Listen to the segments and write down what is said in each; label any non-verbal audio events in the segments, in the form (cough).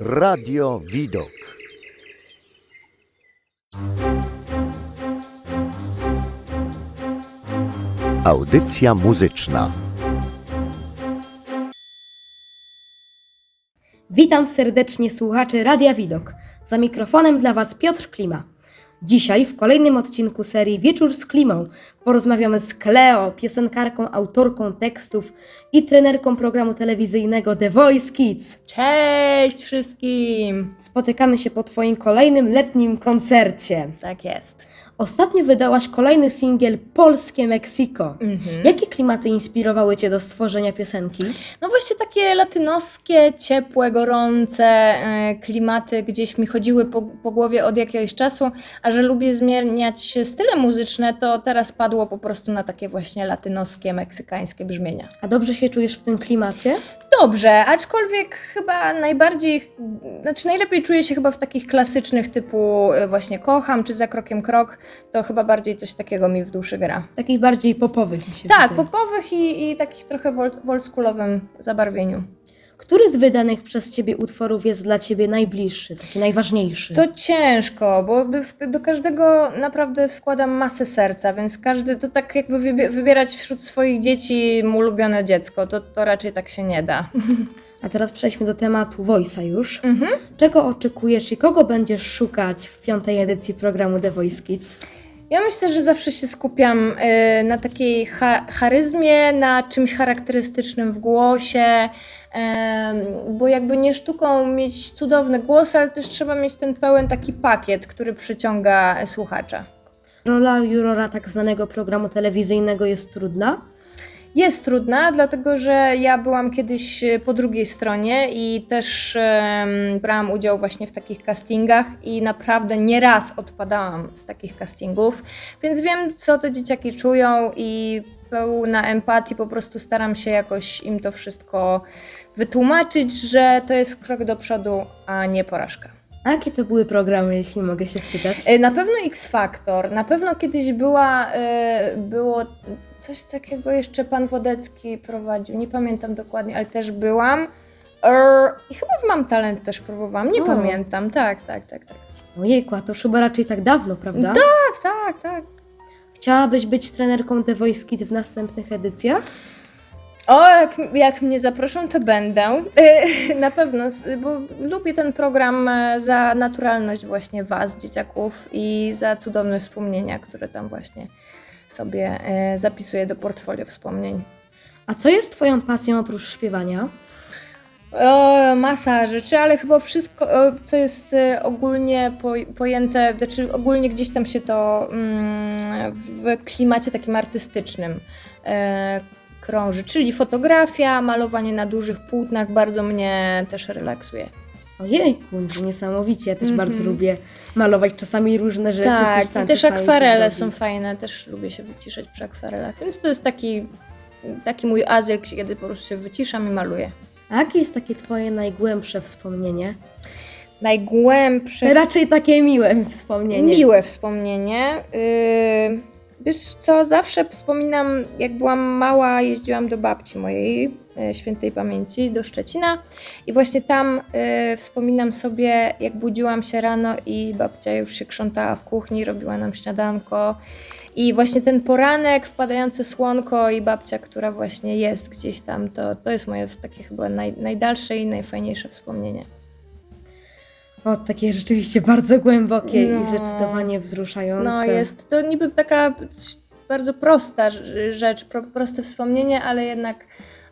Radio Widok. Audycja muzyczna. Witam serdecznie słuchaczy Radia Widok. Za mikrofonem dla Was Piotr Klima. Dzisiaj w kolejnym odcinku serii Wieczór z Klimą porozmawiamy z Kleo, piosenkarką, autorką tekstów i trenerką programu telewizyjnego The Voice Kids. Cześć wszystkim! Spotykamy się po Twoim kolejnym letnim koncercie. Tak jest. Ostatnio wydałaś kolejny singiel Polskie Meksiko. Mhm. Jakie klimaty inspirowały Cię do stworzenia piosenki? No właśnie takie latynoskie, ciepłe, gorące e, klimaty gdzieś mi chodziły po, po głowie od jakiegoś czasu, a że lubię zmieniać style muzyczne, to teraz padło po prostu na takie właśnie latynoskie, meksykańskie brzmienia. A dobrze się czujesz w tym klimacie? Dobrze, aczkolwiek chyba najbardziej, znaczy najlepiej czuję się chyba w takich klasycznych typu e, właśnie kocham czy za krokiem krok, to chyba bardziej coś takiego mi w duszy gra. Takich bardziej popowych mi się Tak, wydaje. popowych i, i takich trochę oldschoolowym zabarwieniu. Który z wydanych przez Ciebie utworów jest dla Ciebie najbliższy, taki najważniejszy? To ciężko, bo do każdego naprawdę wkładam masę serca, więc każdy to tak jakby wybie- wybierać wśród swoich dzieci mu ulubione dziecko, to, to raczej tak się nie da. (laughs) A teraz przejdźmy do tematu Voice'a już. Mhm. Czego oczekujesz i kogo będziesz szukać w piątej edycji programu The Voice Kids? Ja myślę, że zawsze się skupiam y, na takiej cha- charyzmie, na czymś charakterystycznym w głosie, em, bo jakby nie sztuką mieć cudowny głos, ale też trzeba mieć ten pełen taki pakiet, który przyciąga słuchacza. Rola jurora tak znanego programu telewizyjnego jest trudna? Jest trudna, dlatego że ja byłam kiedyś e, po drugiej stronie i też em, brałam udział właśnie w takich castingach i naprawdę nieraz odpadałam z takich castingów, więc wiem, co te dzieciaki czują i pełna empatii po prostu staram się jakoś im to wszystko wytłumaczyć, że to jest krok do przodu, a nie porażka. A jakie to były programy, jeśli mogę się spytać? E, Na pewno X Factor, na pewno kiedyś była, e, było coś takiego jeszcze pan Wodecki prowadził, nie pamiętam dokładnie, ale też byłam. Er, I chyba w Mam Talent też próbowałam, nie O. pamiętam, tak, tak, tak, tak. Ojejku, a to już chyba raczej tak dawno, prawda? Tak, tak, tak. Chciałabyś być trenerką The Voice Kids w następnych edycjach? O, jak, jak mnie zaproszą, to będę. E, (laughs) Na pewno, s- bo lubię ten program e, za naturalność właśnie Was, dzieciaków i za cudowne wspomnienia, które tam właśnie sobie e, zapisuję do portfolio wspomnień. A co jest Twoją pasją oprócz śpiewania? O, masa rzeczy, ale chyba wszystko, co jest e, ogólnie poj- pojęte, znaczy ogólnie gdzieś tam się to mm, w klimacie takim artystycznym e, krąży, czyli fotografia, malowanie na dużych płótnach bardzo mnie też relaksuje. Ojejku, niesamowicie. Ja też bardzo lubię malować czasami różne rzeczy. Mhm. tak, coś tam i też czasami się akwarele zrobi. są fajne, też lubię się wyciszać przy akwarelach, więc to jest taki, taki mój azyl, kiedy po prostu się wyciszam i maluję. A jakie jest takie Twoje najgłębsze wspomnienie? Najgłębsze Raczej takie miłe wspomnienie. Miłe wspomnienie. Yy, wiesz co, zawsze wspominam, jak byłam mała, jeździłam do babci mojej, e, świętej pamięci, do Szczecina i właśnie tam e, wspominam sobie, jak budziłam się rano i babcia już się krzątała w kuchni, robiła nam śniadanko i właśnie ten poranek, wpadające słonko i babcia, która właśnie jest gdzieś tam, to, to jest moje takie chyba naj, najdalsze i najfajniejsze wspomnienie. O, takie rzeczywiście bardzo głębokie i No. zdecydowanie wzruszające. No jest to niby taka bardzo prosta rz- rzecz, pro, proste wspomnienie, ale jednak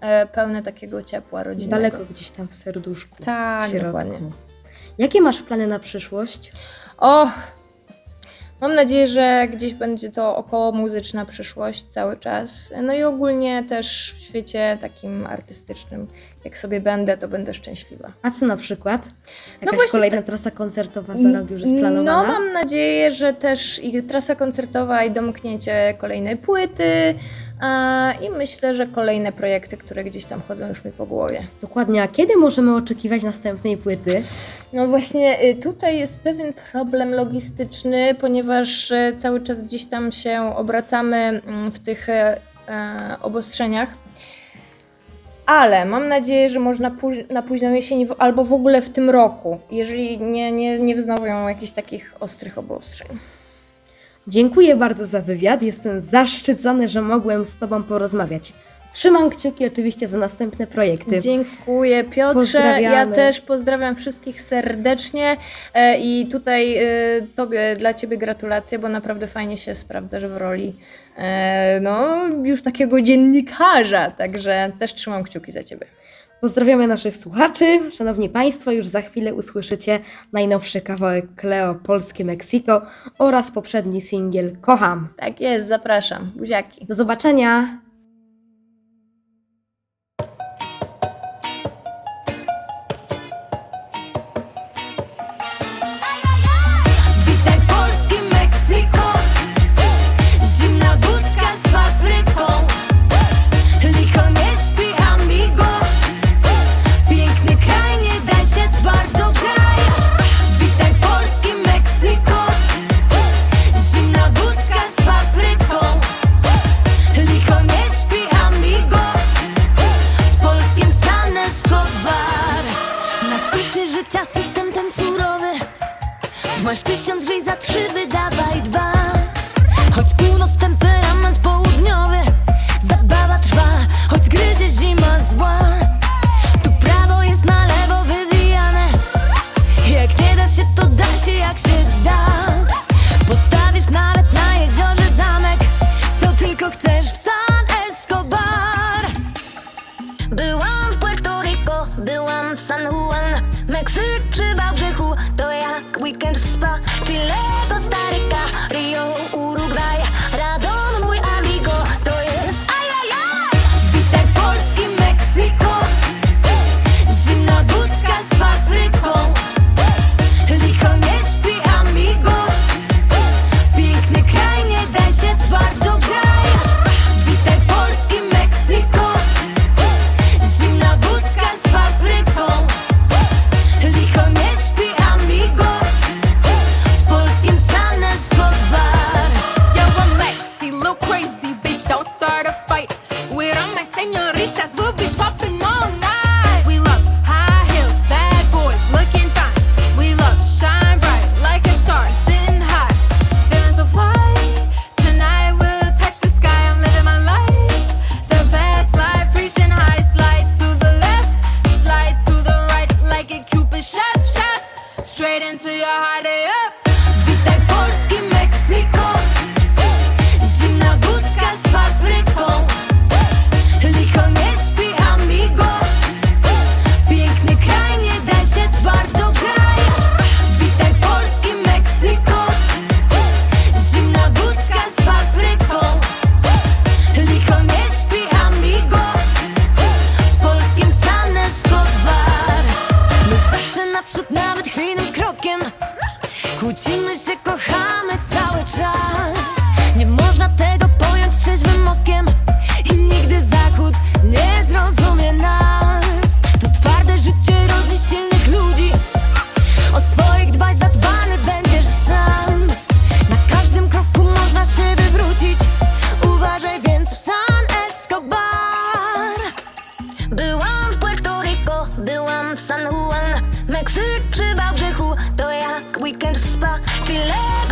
e, pełne takiego ciepła rodzinnego. Daleko gdzieś tam w serduszku. Tak, w środku. dokładnie. Jakie masz plany na przyszłość? O! Mam nadzieję, że gdzieś będzie to około muzyczna przyszłość cały czas. No i ogólnie też w świecie takim artystycznym. Jak sobie będę, to będę szczęśliwa. A co na przykład? Jakaś właśnie kolejna trasa koncertowa za rok już jest planowana? No, mam nadzieję, że też i trasa koncertowa, i domknięcie kolejnej płyty. I myślę, że kolejne projekty, które gdzieś tam chodzą już mi po głowie. Dokładnie, a kiedy możemy oczekiwać następnej płyty? No właśnie y, tutaj jest pewien problem logistyczny, ponieważ y, cały czas gdzieś tam się obracamy mm, w tych y, obostrzeniach. Ale mam nadzieję, że można na późną jesień albo w ogóle w tym roku, jeżeli nie, nie, nie jakichś takich ostrych obostrzeń. Dziękuję bardzo za wywiad. Jestem zaszczycony, że mogłem z Tobą porozmawiać. Trzymam kciuki oczywiście za następne projekty. Dziękuję Piotrze. Ja też pozdrawiam wszystkich serdecznie e, i tutaj e, tobie, dla ciebie gratulacje, bo naprawdę fajnie się sprawdzasz w roli e, no, już takiego dziennikarza, także też trzymam kciuki za ciebie. Pozdrawiamy naszych słuchaczy. Szanowni Państwo, już za chwilę usłyszycie najnowszy kawałek Kleo Polskie Meksiko oraz poprzedni singiel Kocham. Tak jest, zapraszam. Buziaki. Do zobaczenia. Masz tysiąc żyj za trzy, wydawaj dwa. Choć północ temperament południowy Zabawa trwa, choć gryzie zima zła Tu prawo jest na lewo wywijane. Jak nie da się, to da się jak się da. Postawisz nawet na jeziorze zamek Co tylko chcesz w San Escobar. Byłam w Puerto Rico, byłam w San Juan. Meksyk czy Wałbrzych weekend spa delay. San Juan Meksyk przy Wałbrzychu. To jak weekend w spa. Chilego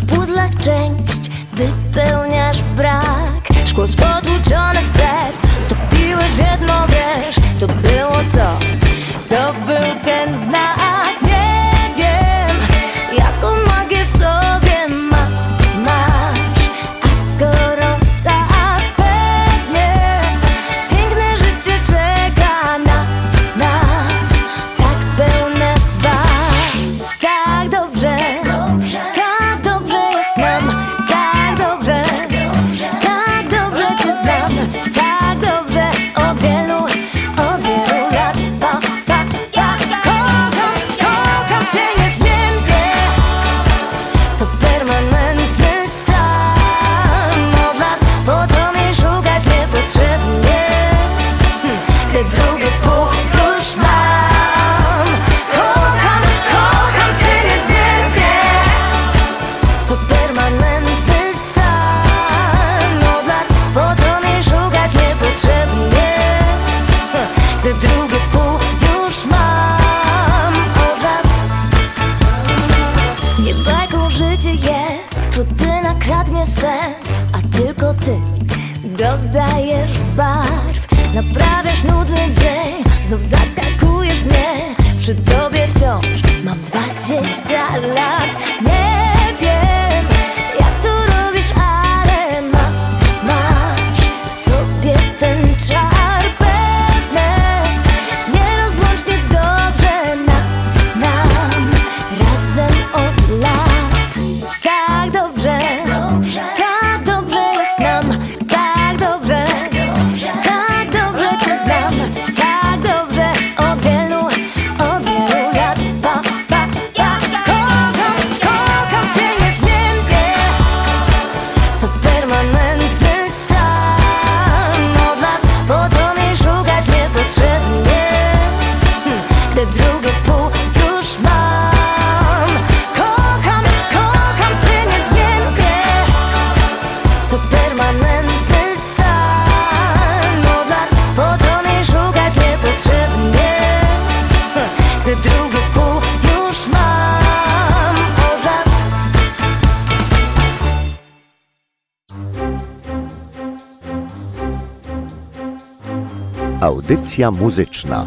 w puzzlach część, wypełniasz brak. Szkło Audycja muzyczna.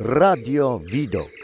Radio Widok.